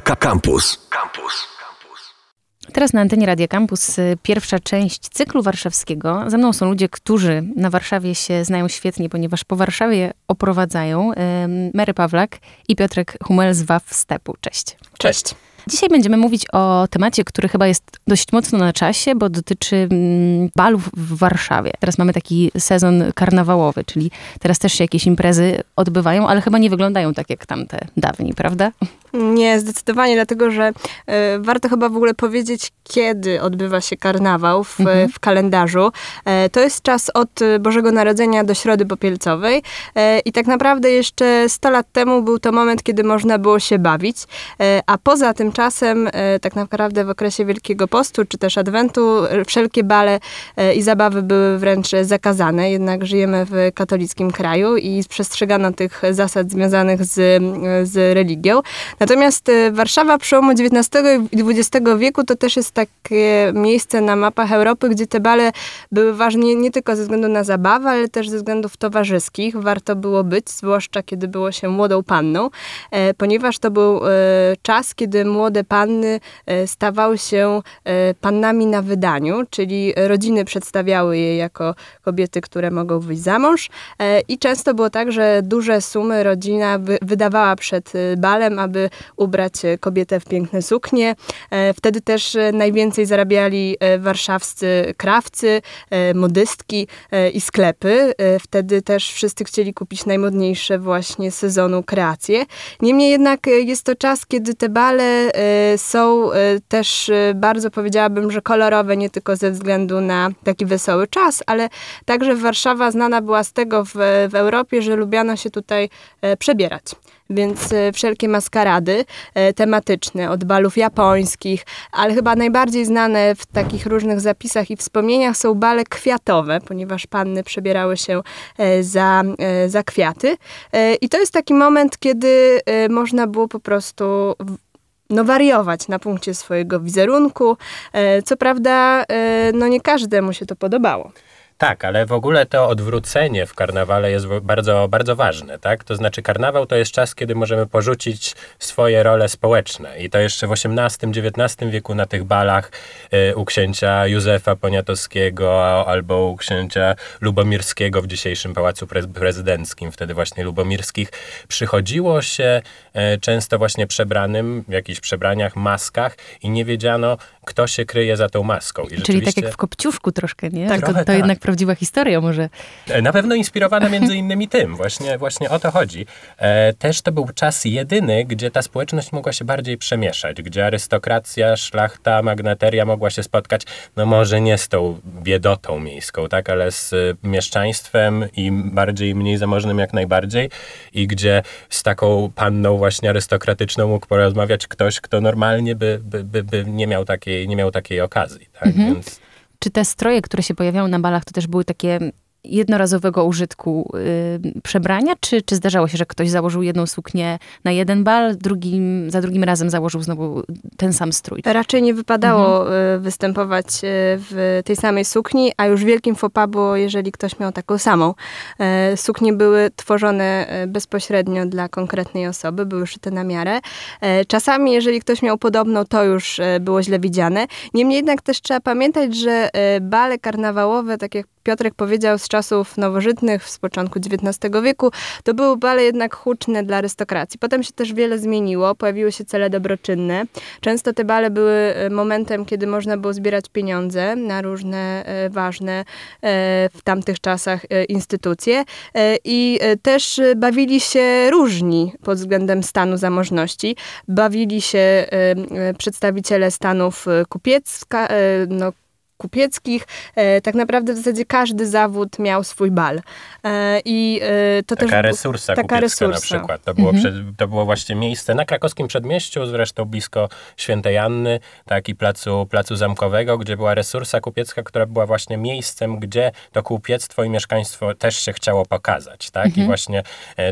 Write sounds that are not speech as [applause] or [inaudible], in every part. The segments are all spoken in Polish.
Campus. Campus. Teraz na antenie Radia Campus y, pierwsza część cyklu warszawskiego. Ze mną są ludzie, którzy na Warszawie się znają świetnie, ponieważ po Warszawie oprowadzają Mary Pawlak i Piotrek Humel z WAF Stepu. Cześć. Cześć. Dzisiaj będziemy mówić o temacie, który chyba jest dość mocno na czasie, bo dotyczy mm, balów w Warszawie. Teraz mamy taki sezon karnawałowy, czyli teraz też się jakieś imprezy odbywają, ale chyba nie wyglądają tak jak tamte dawniej, prawda? Nie, zdecydowanie, dlatego że y, warto chyba w ogóle powiedzieć, kiedy odbywa się karnawał w, mhm. w kalendarzu. E, to jest czas od Bożego Narodzenia do Środy Popielcowej e, i tak naprawdę jeszcze 100 lat temu był to moment, kiedy można było się bawić, e, a poza tym czasem tak naprawdę w okresie Wielkiego Postu czy też Adwentu wszelkie bale i zabawy były wręcz zakazane, jednak żyjemy w katolickim kraju i przestrzegano tych zasad związanych z, z religią. Natomiast Warszawa przełomu XIX i XX wieku to też jest takie miejsce na mapach Europy, gdzie te bale były ważne nie tylko ze względu na zabawę, ale też ze względów towarzyskich. Warto było być, zwłaszcza kiedy było się młodą panną, e, ponieważ to był e, czas, kiedy młode panny e, stawały się pannami na wydaniu, czyli rodziny przedstawiały je jako kobiety, które mogą wyjść za mąż i często było tak, że duże sumy rodzina wydawała przed balem, aby ubrać e, kobietę w piękne suknie. E, wtedy też e, najwięcej zarabiali warszawscy krawcy, modystki i sklepy. Wtedy też wszyscy chcieli kupić najmodniejsze właśnie sezonu kreacje. Niemniej jednak jest to czas, kiedy te bale są też bardzo powiedziałabym, że kolorowe, nie tylko ze względu na taki wesoły czas, ale także Warszawa znana była z tego w, w Europie, że lubiano się tutaj przebierać więc e, wszelkie maskarady e, tematyczne, od balów japońskich, ale chyba najbardziej znane w takich różnych zapisach i wspomnieniach są bale kwiatowe, ponieważ panny przebierały się e, za, za kwiaty. I to jest taki moment, kiedy można było po prostu no, wariować na punkcie swojego wizerunku. Co prawda, no nie każdemu się to podobało. Tak, ale w ogóle to odwrócenie w karnawale jest bardzo, bardzo ważne, tak? To znaczy karnawał to jest czas, kiedy możemy porzucić swoje role społeczne i to jeszcze w XVIII-XIX wieku na tych balach y, u księcia Józefa Poniatowskiego albo u księcia Lubomirskiego w dzisiejszym Pałacu Prezydenckim, wtedy właśnie Lubomirskich, przychodziło się często właśnie przebranym w jakichś przebraniach, maskach i nie wiedziano, kto się kryje za tą maską. I Czyli tak jak w Kopciuszku troszkę, nie? Tak, to, to tak. jednak prawdziwa historia może. E, na pewno inspirowana między innymi tym. Właśnie, właśnie o to chodzi. E, też to był czas jedyny, gdzie ta społeczność mogła się bardziej przemieszać, gdzie arystokracja, szlachta, magnateria mogła się spotkać, no może nie z tą biedotą miejską, tak, ale z mieszczaństwem i bardziej i mniej zamożnym jak najbardziej i gdzie z taką panną właśnie arystokratyczną mógł porozmawiać ktoś, kto normalnie by, by, by, by nie miał takiej, nie miał takiej okazji, tak, mhm. więc... Czy te stroje, które się pojawiały na balach, to też były takie jednorazowego użytku y, przebrania, czy, czy zdarzało się, że ktoś założył jedną suknię na jeden bal, drugim, za drugim razem założył znowu ten sam strój? Raczej nie wypadało mhm. Y, występować y, w tej samej sukni, a już wielkim fopa było, jeżeli ktoś miał taką samą. Y, suknie były tworzone bezpośrednio dla konkretnej osoby, były szyte na miarę. Czasami, jeżeli ktoś miał podobną, to już było źle widziane. Niemniej jednak też trzeba pamiętać, że bale karnawałowe, tak jak Piotrek powiedział, z czasów nowożytnych, z początku XIX wieku, to były bale jednak huczne dla arystokracji. Potem się też wiele zmieniło, pojawiły się cele dobroczynne. Często te bale były e, momentem, kiedy można było zbierać pieniądze na różne e, ważne e, w tamtych czasach instytucje i też bawili się różni pod względem stanu zamożności. Bawili się przedstawiciele stanów kupiecka, no, kupieckich. E, tak naprawdę w zasadzie każdy zawód miał swój bal. E, I e, to taka też... Resursa taka resursa na przykład. To było, mhm. przed, to było właśnie miejsce na krakowskim przedmieściu, zresztą blisko Świętej Anny, tak i placu, placu Zamkowego, gdzie była resursa kupiecka, która była właśnie miejscem, gdzie to kupiectwo i mieszkaństwo też się chciało pokazać. Tak? Mhm. I właśnie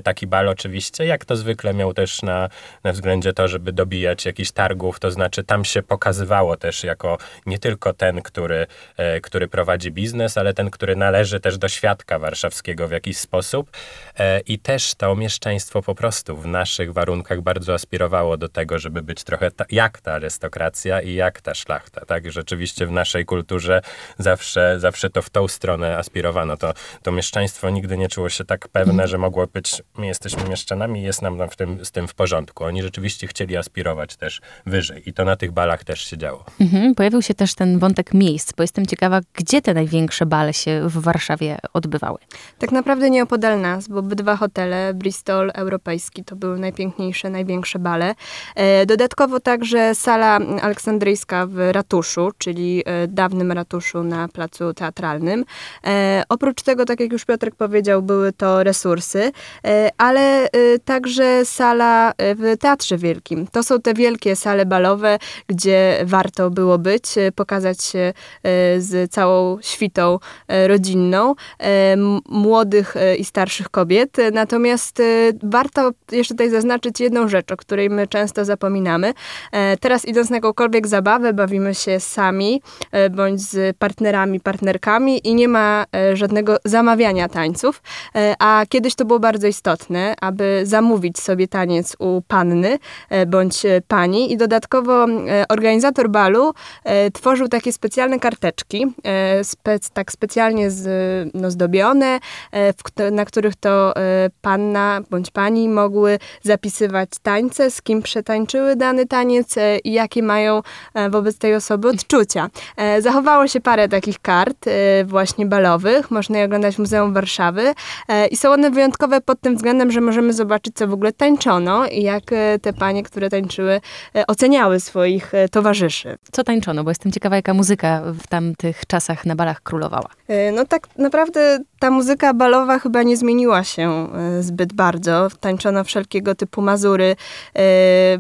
taki bal oczywiście, jak to zwykle miał też na, na względzie to, żeby dobijać jakichś targów, to znaczy tam się pokazywało też jako nie tylko ten, który który, e, który prowadzi biznes, ale ten, który należy też do świadka warszawskiego w jakiś sposób. E, I też to mieszczaństwo po prostu w naszych warunkach bardzo aspirowało do tego, żeby być trochę ta, jak ta arystokracja i jak ta szlachta. Tak? Rzeczywiście w naszej kulturze zawsze, zawsze to w tą stronę aspirowano. To, to mieszczaństwo nigdy nie czuło się tak pewne, że mogło być, my jesteśmy mieszczanami jest nam w tym, z tym w porządku. Oni rzeczywiście chcieli aspirować też wyżej i to na tych balach też się działo. Mhm, pojawił się też ten wątek miejsc, bo jestem ciekawa, gdzie te największe bale się w Warszawie odbywały. Tak naprawdę nieopodal nas, bo obydwa hotele, Bristol, Europejski, to były najpiękniejsze, największe bale. E, dodatkowo także sala aleksandryjska w ratuszu, czyli e, dawnym ratuszu na placu teatralnym. E, oprócz tego, tak jak już Piotrek powiedział, były to resursy, ale także sala w Teatrze Wielkim. To są te wielkie sale balowe, gdzie warto było być, pokazać się z całą świtą e, rodzinną, e, młodych e, i starszych kobiet. E, Natomiast e, warto jeszcze tutaj zaznaczyć jedną rzecz, o której my często zapominamy. E, Teraz idąc na jakąkolwiek zabawę, bawimy się sami, e, bądź z partnerami, partnerkami i nie ma e, żadnego zamawiania tańców, E, a kiedyś to było bardzo istotne, aby zamówić sobie taniec u panny e, bądź e, pani i dodatkowo e, organizator balu e, tworzył takie specjalne karteczki, e, tak specjalnie z, no, zdobione, e, w, na których to e, panna bądź pani mogły zapisywać tańce, z kim przetańczyły dany taniec i jakie mają wobec tej osoby odczucia. Zachowało się parę takich kart właśnie balowych, można je oglądać w Muzeum Warszawy i są one wyjątkowe pod tym względem, że możemy zobaczyć, co w ogóle tańczono i jak te panie, które tańczyły, oceniały swoich towarzyszy. Co tańczono? Bo jestem ciekawa, jaka muzyka w tamtych czasach na balach królowała. E, No tak naprawdę ta muzyka balowa chyba nie zmieniła się e, zbyt bardzo. Tańczono wszelkiego typu mazury, e, e,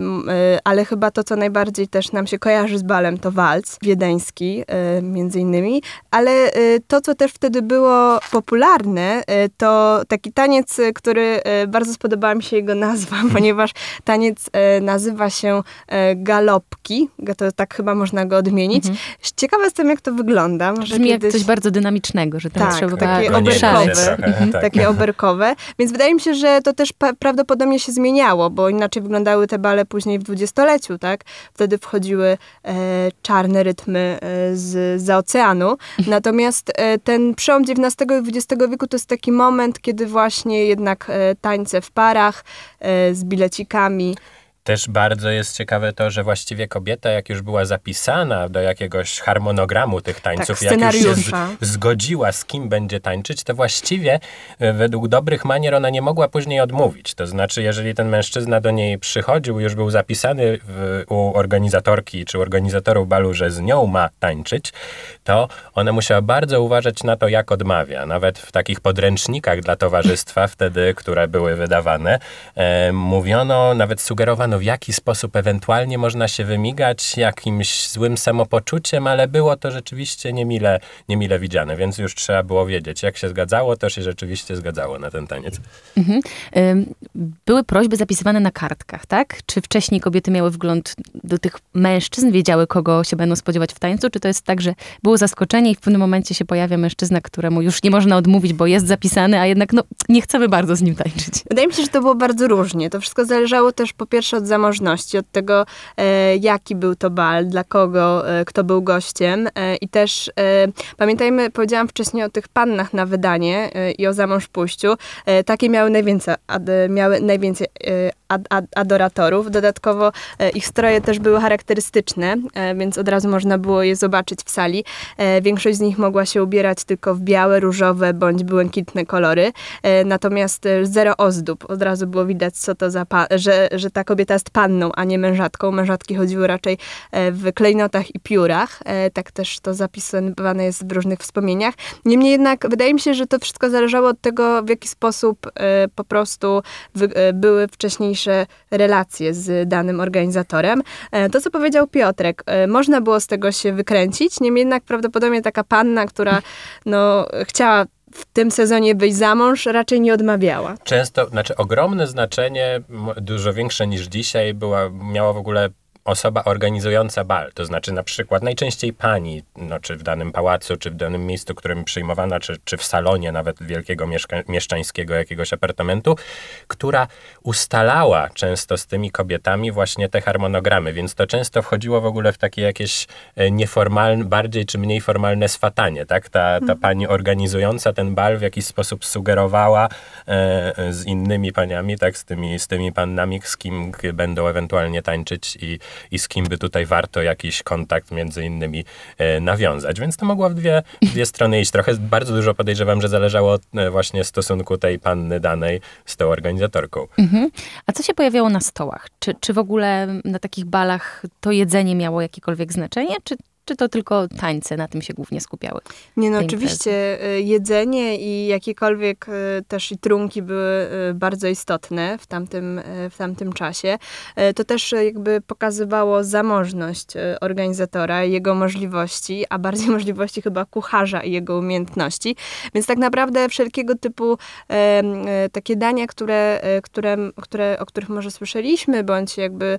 ale chyba to, co najbardziej też nam się kojarzy z balem, to walc wiedeński między innymi. Ale to, co też wtedy było popularne, to taki taniec, który bardzo spodobała mi się jego nazwa, [laughs] ponieważ taniec nazywa się galopki. To tak chyba można go odmienić. Ciekawa jestem, jak to wygląda. Może Brzmi kiedyś... jak coś bardzo dynamicznego, że tam Tak, trzeba takie było oberkowe. Mhm. tak. takie oberkowe. Więc wydaje mi się, że to też prawdopodobnie się zmieniało, bo inaczej wyglądały te bale później w dwudziestoleciu, tak? Wtedy wchodziły e, czarne rytmy e, z, za oceanu. Natomiast e, ten przełom XIX i XX wieku to jest taki moment, kiedy właśnie jednak e, tańce w parach e, z bilecikami. Też bardzo jest ciekawe to, że właściwie kobieta, jak już była zapisana do jakiegoś harmonogramu tych tańców, Tak, jak już się z, zgodziła, z kim będzie tańczyć, to właściwie e, według dobrych manier ona nie mogła później odmówić. To znaczy, jeżeli ten mężczyzna do niej przychodził, już był zapisany w, u organizatorki czy organizatorów balu, że z nią ma tańczyć, to ona musiała bardzo uważać na to, jak odmawia. Nawet w takich podręcznikach dla towarzystwa wtedy, które były wydawane, e, mówiono, nawet sugerowano, w jaki sposób ewentualnie można się wymigać jakimś złym samopoczuciem, ale było to rzeczywiście niemile, niemile widziane, więc już trzeba było wiedzieć, jak się zgadzało, to się rzeczywiście zgadzało na ten taniec. Mhm. Były prośby zapisywane na kartkach, tak? Czy wcześniej kobiety miały wgląd do tych mężczyzn, wiedziały, kogo się będą spodziewać w tańcu? Czy to jest tak, że było zaskoczenie i w pewnym momencie się pojawia mężczyzna, któremu już nie można odmówić, bo jest zapisany, a jednak no, nie chcemy bardzo z nim tańczyć? Wydaje mi się, że to było bardzo różnie. To wszystko zależało też po pierwsze od zamożności, od tego, e, jaki był to bal, dla kogo, e, kto był gościem. E, I też pamiętajmy, powiedziałam wcześniej o tych pannach na wydanie i o zamąż pójściu. Takie miały najwięcej, ad, miały najwięcej ad, ad, adoratorów. Dodatkowo ich stroje też były charakterystyczne, więc od razu można było je zobaczyć w sali. Większość z nich mogła się ubierać tylko w białe, różowe bądź błękitne kolory. Natomiast zero ozdób. Od razu było widać, co to za że, że ta kobieta jest panną, a nie mężatką. Mężatki chodziły raczej e, w klejnotach i piórach. E, tak też to zapisywane jest w różnych wspomnieniach. Niemniej jednak wydaje mi się, że to wszystko zależało od tego, w jaki sposób e, po prostu były wcześniejsze relacje z danym organizatorem. To, co powiedział Piotrek, można było z tego się wykręcić, niemniej jednak prawdopodobnie taka panna, która no, chciała w tym sezonie wyjść za mąż, raczej nie odmawiała. Często, znaczy ogromne znaczenie, dużo większe niż dzisiaj, była, miała w ogóle osoba organizująca bal, to znaczy na przykład najczęściej pani, no, czy w danym pałacu, czy w danym miejscu, którym przyjmowana, czy, czy w salonie nawet wielkiego mieszka, mieszczańskiego jakiegoś apartamentu, która ustalała często z tymi kobietami właśnie te harmonogramy, więc to często wchodziło w ogóle w takie jakieś e, nieformalne, bardziej czy mniej formalne swatanie, tak? Ta, ta pani organizująca ten bal w jakiś sposób sugerowała e, e, z innymi paniami, tak? Z tymi, z tymi pannami, z kim będą ewentualnie tańczyć i, i z kim by tutaj warto jakiś kontakt między innymi e, nawiązać. Więc to mogło w dwie, dwie strony iść. Trochę bardzo dużo podejrzewam, że zależało od e, właśnie stosunku tej panny danej z tą organizatorką. Mhm. A co się pojawiało na stołach? Czy, czy w ogóle na takich balach to jedzenie miało jakiekolwiek znaczenie, czy, czy to tylko tańce na tym się głównie skupiały? Nie no, oczywiście y, jedzenie i jakiekolwiek y, też i trunki były y, bardzo istotne w tamtym, y, w tamtym czasie. To też jakby pokazywało zamożność organizatora, jego możliwości, a bardziej [laughs] możliwości chyba kucharza i jego umiejętności. Więc tak naprawdę wszelkiego typu takie dania, które, które, które, o których może słyszeliśmy, bądź jakby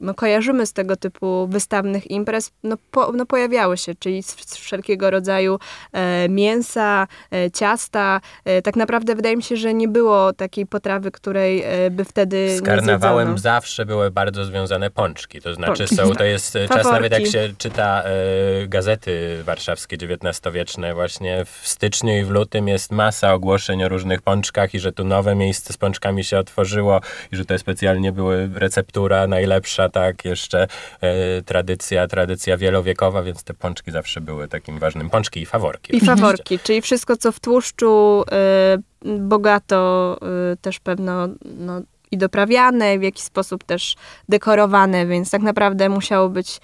no, kojarzymy z tego typu wystawnych imprez, no, po, no pojawiały się, czyli z, z wszelkiego rodzaju e, mięsa, e, ciasta. E, tak naprawdę wydaje mi się, że nie było takiej potrawy, której e, by wtedy Z karnawałem zawsze były bardzo związane pączki. To znaczy Pączki. są, to jest e, [laughs] czas Faworki. nawet jak się czyta e, gazety warszawskie XIX-wieczne właśnie w styczniu i w lutym jest masa ogłoszeń o różnych pączkach i że tu nowe miejsce z pączkami się otworzyło i że to specjalnie były receptura najlepsza, tak, jeszcze e, tradycja, tradycja wielowiekowa, więc te pączki zawsze były takim ważnym. Pączki i faworki. I oczywiście. faworki, czyli wszystko, co w tłuszczu e, bogato e, też pewno no, i doprawiane, w jakiś sposób też dekorowane, więc tak naprawdę musiało być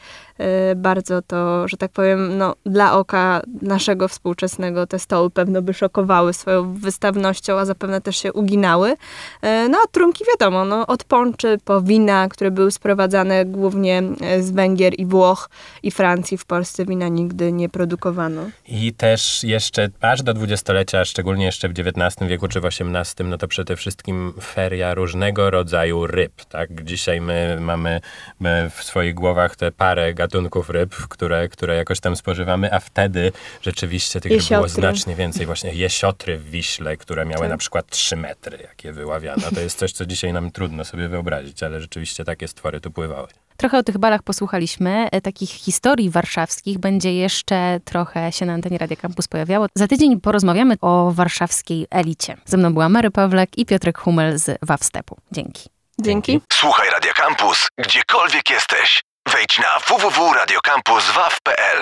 bardzo to, że tak powiem, no, dla oka naszego współczesnego te stoły pewno by szokowały swoją wystawnością, a zapewne też się uginały. E, no a trunki wiadomo, no, od pączy po wina, które były sprowadzane głównie e, z Węgier i Włoch i Francji. W Polsce wina nigdy nie produkowano. I też jeszcze aż do dwudziestolecia, szczególnie jeszcze w XIX wieku czy w XVIII, no to przede wszystkim feria różnego rodzaju ryb. Tak? Dzisiaj my mamy my w swoich głowach te parę gatunków ryb, które, które jakoś tam spożywamy, a wtedy rzeczywiście tych ryb było Jesiotry. znacznie więcej. Właśnie jesiotry w Wiśle, które miały Tak. na przykład 3 metry, jakie wyławiano. To jest coś, co dzisiaj nam trudno sobie wyobrazić, ale rzeczywiście takie stwory tu pływały. Trochę o tych balach posłuchaliśmy. E, Takich historii warszawskich będzie jeszcze trochę się na antenie Radia Campus pojawiało. Za tydzień porozmawiamy o warszawskiej elicie. Ze mną była Mary Pawlek i Piotrek Humel z Wawstepu. Dzięki. Dzięki. Słuchaj Radio Campus, gdziekolwiek jesteś. Wejdź na www.radiocampus.waw.pl